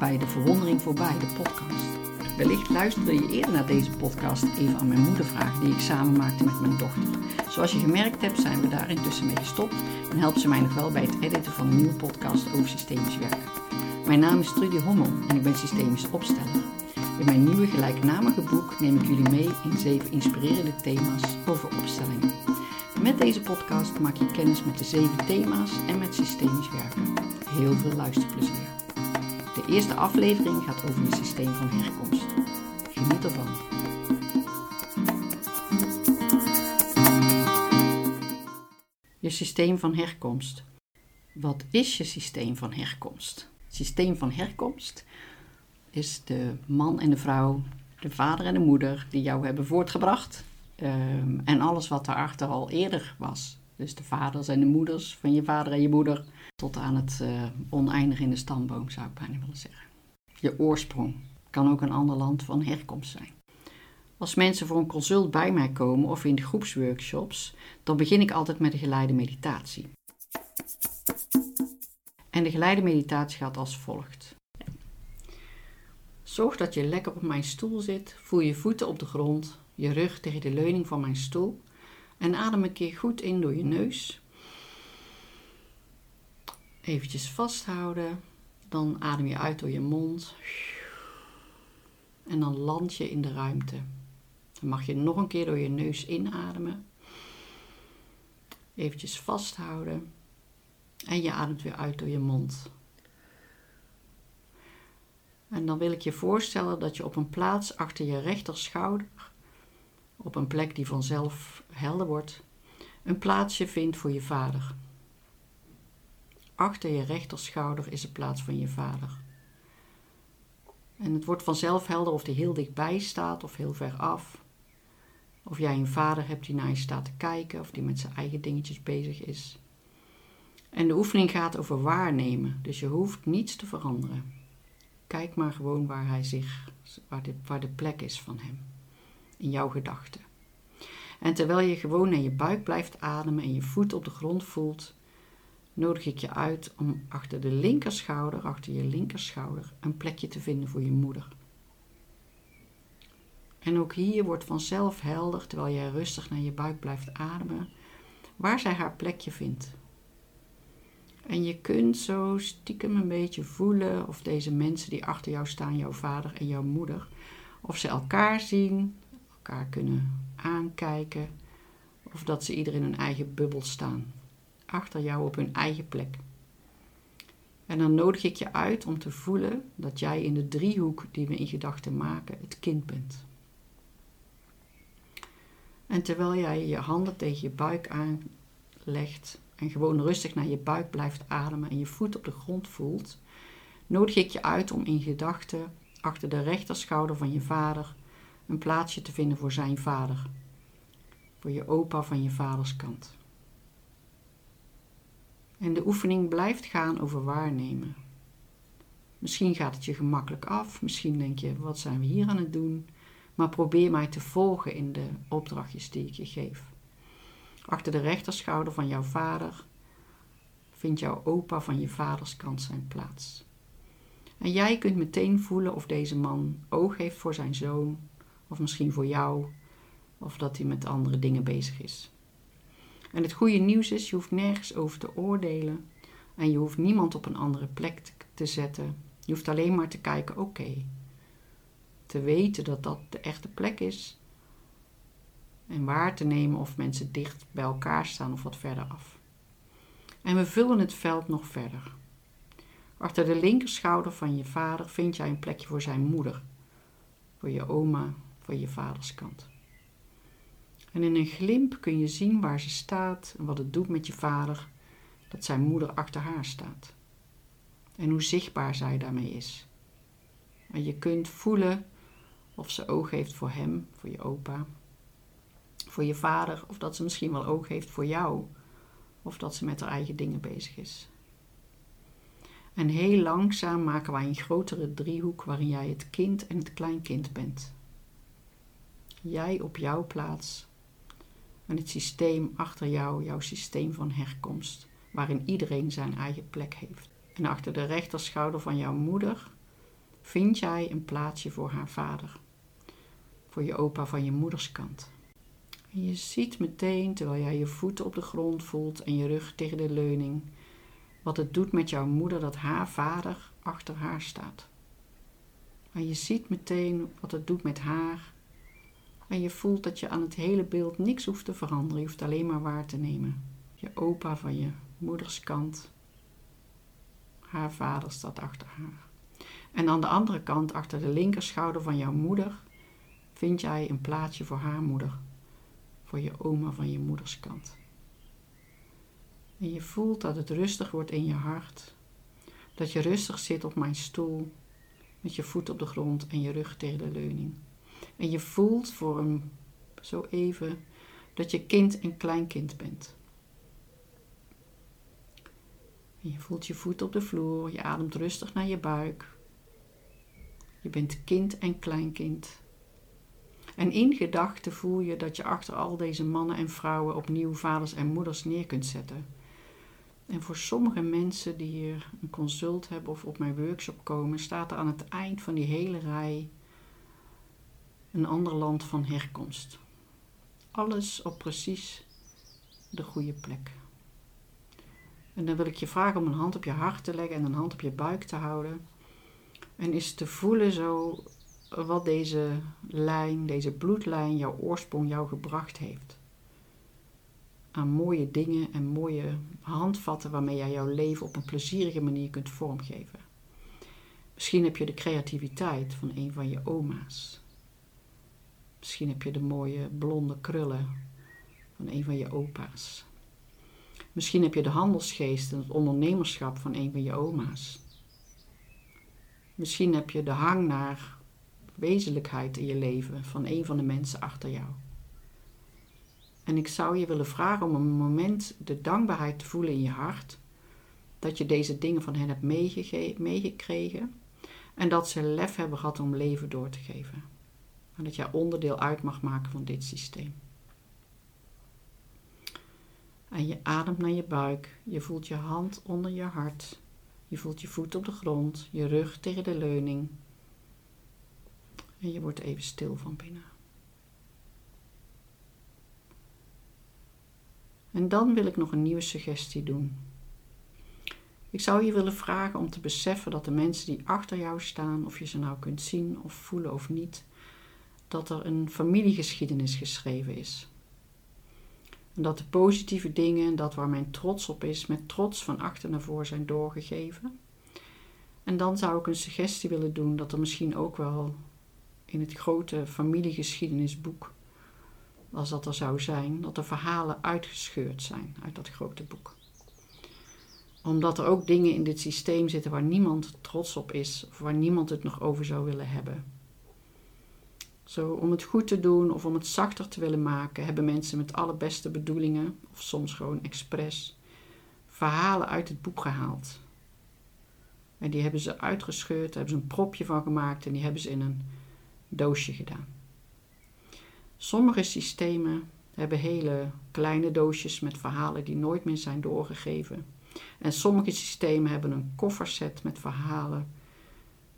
bij de Verwondering voorbij, de podcast. Wellicht luisterde je eerder naar deze podcast even aan mijn moedervraag die ik samen maakte met mijn dochter. Zoals je gemerkt hebt zijn we daar intussen mee gestopt en helpt ze mij nog wel bij het editen van een nieuwe podcast over systemisch werken. Mijn naam is Trudy Hommel en ik ben systemisch opsteller. In mijn nieuwe gelijknamige boek neem ik jullie mee in zeven inspirerende thema's over opstellingen. Met deze podcast maak je kennis met de zeven thema's en met systemisch werken. Heel veel luisterplezier. De eerste aflevering gaat over je systeem van herkomst. Geniet ervan. Je systeem van herkomst. Wat is je systeem van herkomst? Het systeem van herkomst is de man en de vrouw, de vader en de moeder die jou hebben voortgebracht. Ehm, en alles wat daarachter al eerder was. Dus de vaders en de moeders van je vader en je moeder. Tot aan het uh, oneindig in de stamboom zou ik bijna willen zeggen. Je oorsprong kan ook een ander land van herkomst zijn. Als mensen voor een consult bij mij komen of in de groepsworkshops, dan begin ik altijd met een geleide meditatie. En de geleide meditatie gaat als volgt. Zorg dat je lekker op mijn stoel zit, voel je voeten op de grond, je rug tegen de leuning van mijn stoel en adem een keer goed in door je neus. Eventjes vasthouden, dan adem je uit door je mond en dan land je in de ruimte. Dan mag je nog een keer door je neus inademen. Eventjes vasthouden. En je ademt weer uit door je mond. En dan wil ik je voorstellen dat je op een plaats achter je rechterschouder, op een plek die vanzelf helder wordt, een plaatsje vindt voor je vader. Achter je rechterschouder is de plaats van je vader. En het wordt vanzelf helder of die heel dichtbij staat of heel ver af. Of jij een vader hebt die naar je staat te kijken of die met zijn eigen dingetjes bezig is. En de oefening gaat over waarnemen, dus je hoeft niets te veranderen. Kijk maar gewoon waar hij zich, waar de, waar de plek is van hem, in jouw gedachten. En terwijl je gewoon naar je buik blijft ademen en je voet op de grond voelt, nodig ik je uit om achter de linkerschouder, achter je linkerschouder, een plekje te vinden voor je moeder. En ook hier wordt vanzelf helder, terwijl jij rustig naar je buik blijft ademen, waar zij haar plekje vindt. En je kunt zo stiekem een beetje voelen of deze mensen die achter jou staan, jouw vader en jouw moeder, of ze elkaar zien, elkaar kunnen aankijken, of dat ze ieder in hun eigen bubbel staan, achter jou op hun eigen plek. En dan nodig ik je uit om te voelen dat jij in de driehoek die we in gedachten maken het kind bent. En terwijl jij je handen tegen je buik aanlegt en gewoon rustig naar je buik blijft ademen en je voet op de grond voelt, nodig ik je uit om in gedachten achter de rechterschouder van je vader een plaatsje te vinden voor zijn vader, voor je opa van je vaders kant. En de oefening blijft gaan over waarnemen. Misschien gaat het je gemakkelijk af, misschien denk je, wat zijn we hier aan het doen? Maar probeer mij te volgen in de opdrachtjes die ik je geef. Achter de rechterschouder van jouw vader vindt jouw opa van je vaders kant zijn plaats. En jij kunt meteen voelen of deze man oog heeft voor zijn zoon, of misschien voor jou, of dat hij met andere dingen bezig is. En het goede nieuws is, je hoeft nergens over te oordelen en je hoeft niemand op een andere plek te zetten. Je hoeft alleen maar te kijken, oké, te weten dat dat de echte plek is en waar te nemen of mensen dicht bij elkaar staan of wat verder af. En we vullen het veld nog verder. Achter de linkerschouder van je vader vind jij een plekje voor zijn moeder, voor je oma, voor je vaders kant. En in een glimp kun je zien waar ze staat en wat het doet met je vader, dat zijn moeder achter haar staat. En hoe zichtbaar zij daarmee is. En je kunt voelen of ze oog heeft voor hem, voor je opa, voor je vader, of dat ze misschien wel oog heeft voor jou, of dat ze met haar eigen dingen bezig is. En heel langzaam maken wij een grotere driehoek waarin jij het kind en het kleinkind bent. Jij op jouw plaats en het systeem achter jou, jouw systeem van herkomst, waarin iedereen zijn eigen plek heeft. En achter de rechterschouder van jouw moeder vind jij een plaatsje voor haar vader, voor je opa van je moederskant. En je ziet meteen, terwijl jij je voeten op de grond voelt en je rug tegen de leuning, wat het doet met jouw moeder dat haar vader achter haar staat. En je ziet meteen wat het doet met haar. En je voelt dat je aan het hele beeld niks hoeft te veranderen. Je hoeft alleen maar waar te nemen. Je opa van je moederskant. Haar vader staat achter haar. En aan de andere kant, achter de linkerschouder van jouw moeder, vind jij een plaatsje voor haar moeder. Voor je oma van je moederskant. En je voelt dat het rustig wordt in je hart. Dat je rustig zit op mijn stoel met je voet op de grond en je rug tegen de leuning. En je voelt voor een zo even dat je kind en kleinkind bent. En je voelt je voet op de vloer, je ademt rustig naar je buik. Je bent kind en kleinkind. En in gedachten voel je dat je achter al deze mannen en vrouwen opnieuw vaders en moeders neer kunt zetten. En voor sommige mensen die hier een consult hebben of op mijn workshop komen, staat er aan het eind van die hele rij een ander land van herkomst. Alles op precies de goede plek. En dan wil ik je vragen om een hand op je hart te leggen en een hand op je buik te houden. En is te voelen zo wat deze lijn, deze bloedlijn, jouw oorsprong jou gebracht heeft aan mooie dingen en mooie handvatten waarmee jij jouw leven op een plezierige manier kunt vormgeven. Misschien heb je de creativiteit van een van je oma's. Misschien heb je de mooie blonde krullen van een van je opa's. Misschien heb je de handelsgeest en het ondernemerschap van een van je oma's. Misschien heb je de hang naar wezenlijkheid in je leven van een van de mensen achter jou. En ik zou je willen vragen om een moment de dankbaarheid te voelen in je hart. Dat je deze dingen van hen hebt meegekregen. En dat ze lef hebben gehad om leven door te geven. Dat jij onderdeel uit mag maken van dit systeem. En je ademt naar je buik. Je voelt je hand onder je hart. Je voelt je voet op de grond. Je rug tegen de leuning. En je wordt even stil van binnen. En dan wil ik nog een nieuwe suggestie doen. Ik zou je willen vragen om te beseffen dat de mensen die achter jou staan, of je ze nou kunt zien of voelen of niet, dat er een familiegeschiedenis geschreven is. En dat de positieve dingen, dat waar mijn trots op is, met trots van achter naar voor zijn doorgegeven. En dan zou ik een suggestie willen doen dat er misschien ook wel in het grote familiegeschiedenisboek als dat er zou zijn, dat de verhalen uitgescheurd zijn uit dat grote boek. Omdat er ook dingen in dit systeem zitten waar niemand trots op is of waar niemand het nog over zou willen hebben. Zo om het goed te doen of om het zachter te willen maken, hebben mensen met alle beste bedoelingen, of soms gewoon expres, verhalen uit het boek gehaald. En die hebben ze uitgescheurd, daar hebben ze een propje van gemaakt en die hebben ze in een doosje gedaan. Sommige systemen hebben hele kleine doosjes met verhalen die nooit meer zijn doorgegeven. En sommige systemen hebben een kofferset met verhalen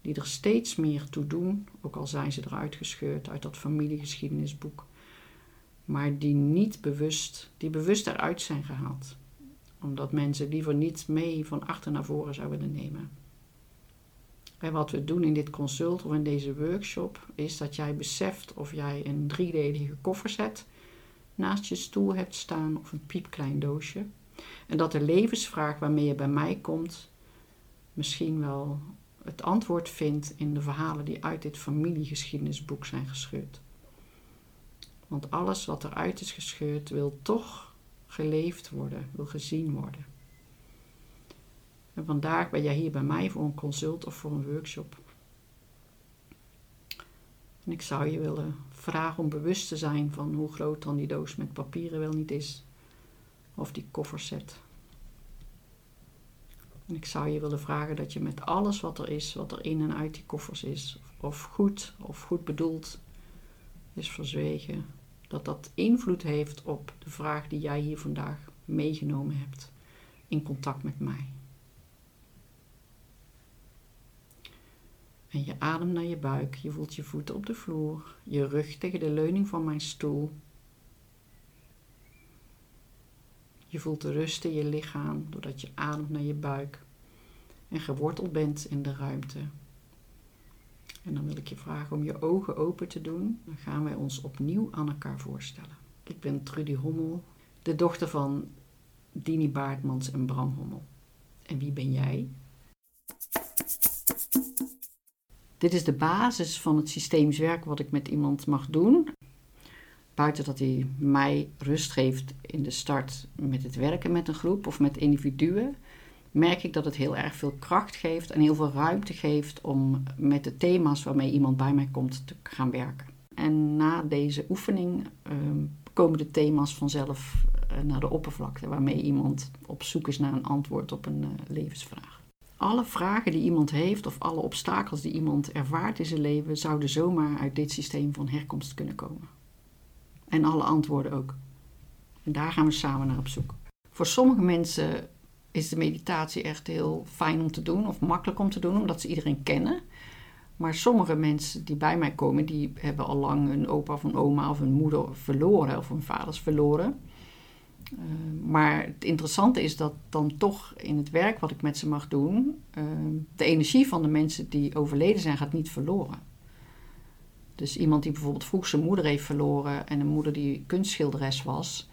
die er steeds meer toe doen, ook al zijn ze eruit gescheurd uit dat familiegeschiedenisboek, maar die niet bewust, die bewust eruit zijn gehaald. Omdat mensen liever niet mee van achter naar voren zouden willen nemen. En wat we doen in dit consult of in deze workshop is dat jij beseft of jij een driedelige kofferset naast je stoel hebt staan of een piepklein doosje. En dat de levensvraag waarmee je bij mij komt misschien wel het antwoord vindt in de verhalen die uit dit familiegeschiedenisboek zijn gescheurd. Want alles wat eruit is gescheurd wil toch geleefd worden, wil gezien worden. En vandaag ben jij hier bij mij voor een consult of voor een workshop. En ik zou je willen vragen om bewust te zijn van hoe groot dan die doos met papieren wel niet is. Of die kofferset. En ik zou je willen vragen dat je met alles wat er is, wat er in en uit die koffers is, of goed of goed bedoeld is verzwegen, dat dat invloed heeft op de vraag die jij hier vandaag meegenomen hebt in contact met mij. En je ademt naar je buik. Je voelt je voeten op de vloer. Je rug tegen de leuning van mijn stoel. Je voelt de rust in je lichaam doordat je ademt naar je buik. En geworteld bent in de ruimte. En dan wil ik je vragen om je ogen open te doen. Dan gaan wij ons opnieuw aan elkaar voorstellen. Ik ben Trudy Hommel, de dochter van Dini Baartmans en Bram Hommel. En wie ben jij? Dit is de basis van het systemisch werk wat ik met iemand mag doen. Buiten dat hij mij rust geeft in de start met het werken met een groep of met individuen, merk ik dat het heel erg veel kracht geeft en heel veel ruimte geeft om met de thema's waarmee iemand bij mij komt te gaan werken. En na deze oefening ehm, komen de thema's vanzelf uh, naar de oppervlakte, waarmee iemand op zoek is naar een antwoord op een uh, levensvraag. Alle vragen die iemand heeft of alle obstakels die iemand ervaart in zijn leven zouden zomaar uit dit systeem van herkomst kunnen komen. En alle antwoorden ook. En daar gaan we samen naar op zoek. Voor sommige mensen is de meditatie echt heel fijn om te doen of makkelijk om te doen, omdat ze iedereen kennen. Maar sommige mensen die bij mij komen, die hebben al lang een opa of een oma of een moeder verloren of hun vaders verloren. Uh, maar het interessante is dat dan toch in het werk wat ik met ze mag doen, uh, de energie van de mensen die overleden zijn gaat niet verloren. Dus iemand die bijvoorbeeld vroeg zijn moeder heeft verloren en een moeder die kunstschilderes was,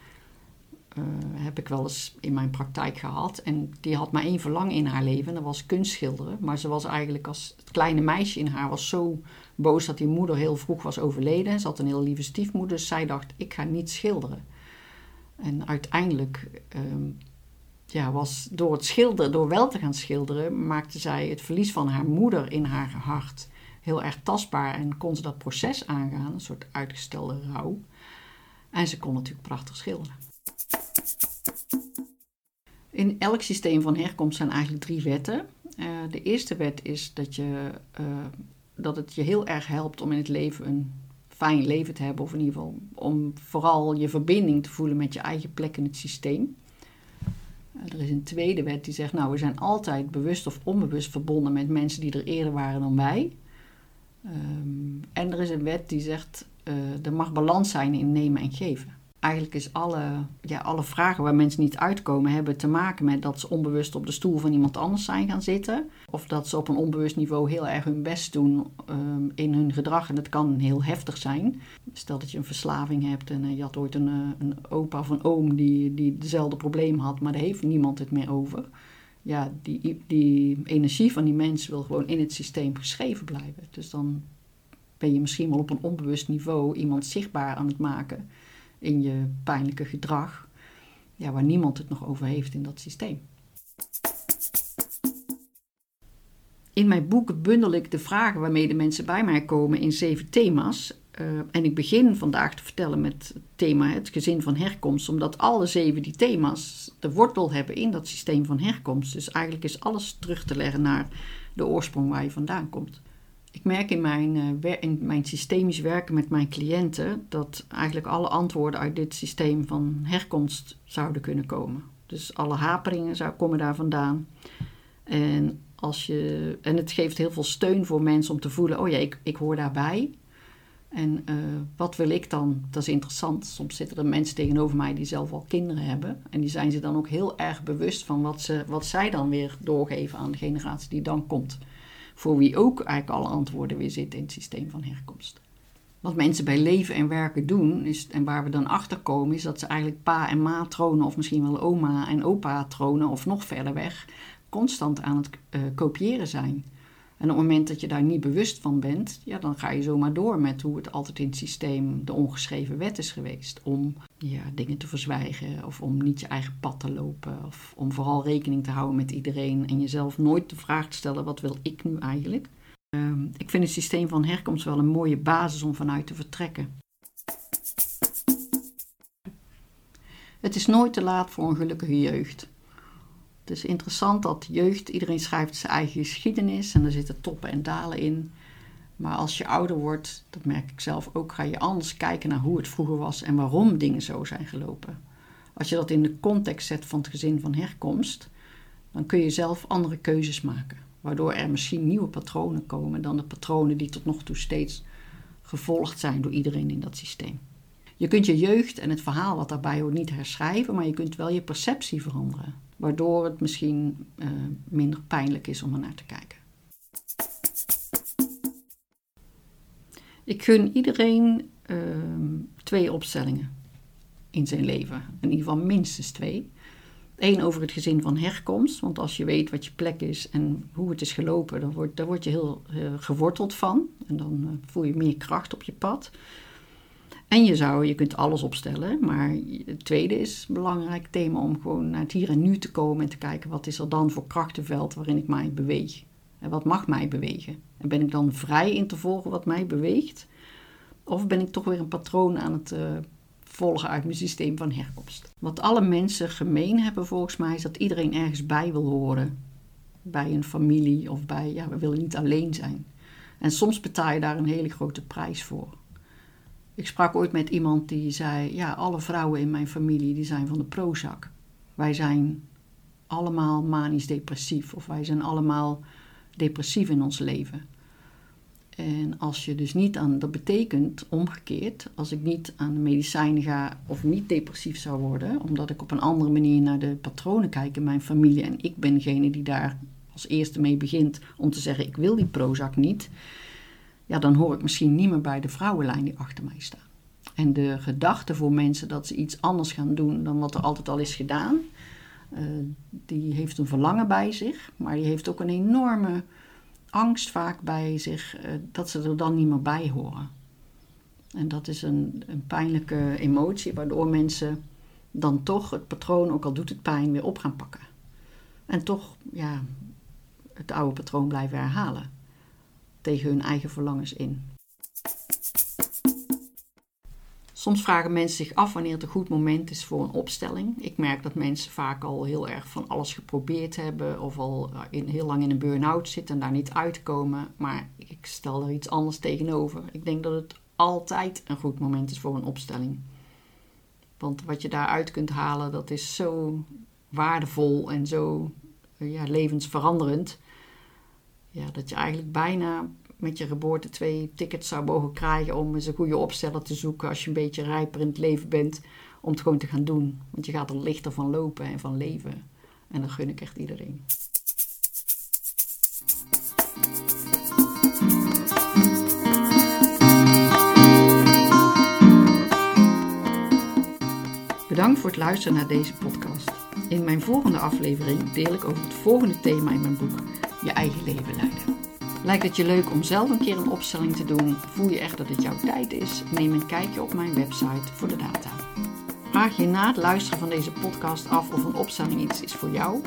uh, heb ik wel eens in mijn praktijk gehad. En die had maar één verlangen in haar leven, dat was kunstschilderen. Maar ze was eigenlijk als het kleine meisje in haar was zo boos dat die moeder heel vroeg was overleden. Ze had een heel lieve stiefmoeder, dus zij dacht, ik ga niet schilderen. En uiteindelijk um, ja, was door het schilderen, door wel te gaan schilderen, maakte zij het verlies van haar moeder in haar hart heel erg tastbaar en kon ze dat proces aangaan, een soort uitgestelde rouw. En ze kon natuurlijk prachtig schilderen. In elk systeem van herkomst zijn eigenlijk drie wetten. Uh, de eerste wet is dat, je, uh, dat het je heel erg helpt om in het leven een fijn leven te hebben, of in ieder geval om vooral je verbinding te voelen met je eigen plek in het systeem. Uh, er is een tweede wet die zegt, nou, we zijn altijd bewust of onbewust verbonden met mensen die er eerder waren dan wij. Um, en er is een wet die zegt, er mag balans zijn in nemen en geven eigenlijk is alle, ja, alle vragen waar mensen niet uitkomen, hebben te maken met dat ze onbewust op de stoel van iemand anders zijn gaan zitten. Of dat ze op een onbewust niveau heel erg hun best doen um, in hun gedrag. En dat kan heel heftig zijn. Stel dat je een verslaving hebt en uh, je had ooit een, uh, een opa of een oom die, die dezelfde probleem had, maar daar heeft niemand het meer over. Ja, die, die energie van die mens wil gewoon in het systeem geschreven blijven. Dus dan ben je misschien wel op een onbewust niveau iemand zichtbaar aan het maken in je pijnlijke gedrag, ja, waar niemand het nog over heeft in dat systeem. In mijn boek bundel ik de vragen waarmee de mensen bij mij komen in zeven thema's. Uh, en ik begin vandaag te vertellen met het thema het gezin van herkomst, omdat alle zeven die thema's de wortel hebben in dat systeem van herkomst. Dus eigenlijk is alles terug te leggen naar de oorsprong waar je vandaan komt. Ik merk in mijn, uh, in mijn systemisch werken met mijn cliënten dat eigenlijk alle antwoorden uit dit systeem van herkomst zouden kunnen komen. Dus alle haperingen zou, komen daar vandaan. En, als je, en het geeft heel veel steun voor mensen om te voelen: oh ja, ik, ik hoor daarbij. En uh, wat wil ik dan? Dat is interessant. Soms zitten er mensen tegenover mij die zelf al kinderen hebben. En die zijn ze dan ook heel erg bewust van wat, ze, wat zij dan weer doorgeven aan de generatie die dan komt voor wie ook eigenlijk alle antwoorden weer zitten in het systeem van herkomst. Wat mensen bij leven en werken doen, is, en waar we dan achter komen, is dat ze eigenlijk pa en ma tronen, of misschien wel oma en opa tronen, of nog verder weg, constant aan het uh, kopiëren zijn. En op het moment dat je daar niet bewust van bent, ja, dan ga je zomaar door met hoe het altijd in het systeem de ongeschreven wet is geweest. Om ja, dingen te verzwijgen of om niet je eigen pad te lopen. Of om vooral rekening te houden met iedereen en jezelf nooit de vraag te stellen: wat wil ik nu eigenlijk? Uh, ik vind het systeem van herkomst wel een mooie basis om vanuit te vertrekken. Het is nooit te laat voor een gelukkige jeugd. Het is interessant dat jeugd, iedereen schrijft zijn eigen geschiedenis en er zitten toppen en dalen in. Maar als je ouder wordt, dat merk ik zelf ook, ga je anders kijken naar hoe het vroeger was en waarom dingen zo zijn gelopen. Als je dat in de context zet van het gezin van herkomst, dan kun je zelf andere keuzes maken. Waardoor er misschien nieuwe patronen komen dan de patronen die tot nog toe steeds gevolgd zijn door iedereen in dat systeem. Je kunt je jeugd en het verhaal wat daarbij hoort niet herschrijven, maar je kunt wel je perceptie veranderen. Waardoor het misschien uh, minder pijnlijk is om er naar te kijken. Ik gun iedereen uh, twee opstellingen in zijn leven. In ieder geval minstens twee. Eén over het gezin van herkomst. Want als je weet wat je plek is en hoe het is gelopen, dan word, word je heel uh, geworteld van. En dan uh, voel je meer kracht op je pad. En je zou, je kunt alles opstellen, maar het tweede is een belangrijk thema om gewoon naar het hier en nu te komen en te kijken wat is er dan voor krachtenveld waarin ik mij beweeg. En wat mag mij bewegen? En ben ik dan vrij in te volgen wat mij beweegt? Of ben ik toch weer een patroon aan het uh, volgen uit mijn systeem van herkomst? Wat alle mensen gemeen hebben volgens mij is dat iedereen ergens bij wil horen. Bij een familie of bij, ja, we willen niet alleen zijn. En soms betaal je daar een hele grote prijs voor. Ik sprak ooit met iemand die zei: Ja, alle vrouwen in mijn familie die zijn van de Prozac. Wij zijn allemaal manisch depressief of wij zijn allemaal depressief in ons leven. En als je dus niet aan, dat betekent omgekeerd, als ik niet aan de medicijnen ga of niet depressief zou worden, omdat ik op een andere manier naar de patronen kijk in mijn familie en ik ben degene die daar als eerste mee begint om te zeggen: Ik wil die Prozac niet ja, dan hoor ik misschien niet meer bij de vrouwenlijn die achter mij staan. En de gedachte voor mensen dat ze iets anders gaan doen dan wat er altijd al is gedaan, uh, die heeft een verlangen bij zich, maar die heeft ook een enorme angst vaak bij zich uh, dat ze er dan niet meer bij horen. En dat is een, een pijnlijke emotie, waardoor mensen dan toch het patroon, ook al doet het pijn, weer op gaan pakken. En toch ja, het oude patroon blijven herhalen tegen hun eigen verlangens in. Soms vragen mensen zich af wanneer het een goed moment is voor een opstelling. Ik merk dat mensen vaak al heel erg van alles geprobeerd hebben of al eh, in, heel lang in een burn-out zitten en daar niet uitkomen. Maar ik stel er iets anders tegenover. Ik denk dat het altijd een goed moment is voor een opstelling. Want wat je daaruit kunt halen, dat is zo waardevol en zo eh, ja, levensveranderend ja, dat je eigenlijk bijna met je geboorte twee tickets zou mogen krijgen om eens een goede opsteller te zoeken als je een beetje rijper in het leven bent, om het gewoon te gaan doen. Want je gaat er lichter van lopen en van leven. En dat gun ik echt iedereen. Bedankt voor het luisteren naar deze podcast. In mijn volgende aflevering deel ik over het volgende thema in mijn boek je eigen leven leiden. Lijkt het je leuk om zelf een keer een opstelling te doen? Voel je echt dat het jouw tijd is? Neem een kijkje op mijn website voor de data. Vraag je na het luisteren van deze podcast af of een opstelling iets is voor jou?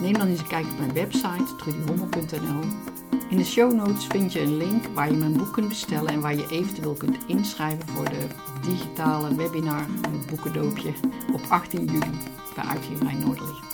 Neem dan eens een kijkje op mijn website trudyhommel.nl. In de show notes vind je een link waar je mijn boek kunt bestellen en waar je eventueel kunt inschrijven voor de digitale webinar, het boekendoopje, op 18 juli bij Uitgeverij Noorderlicht.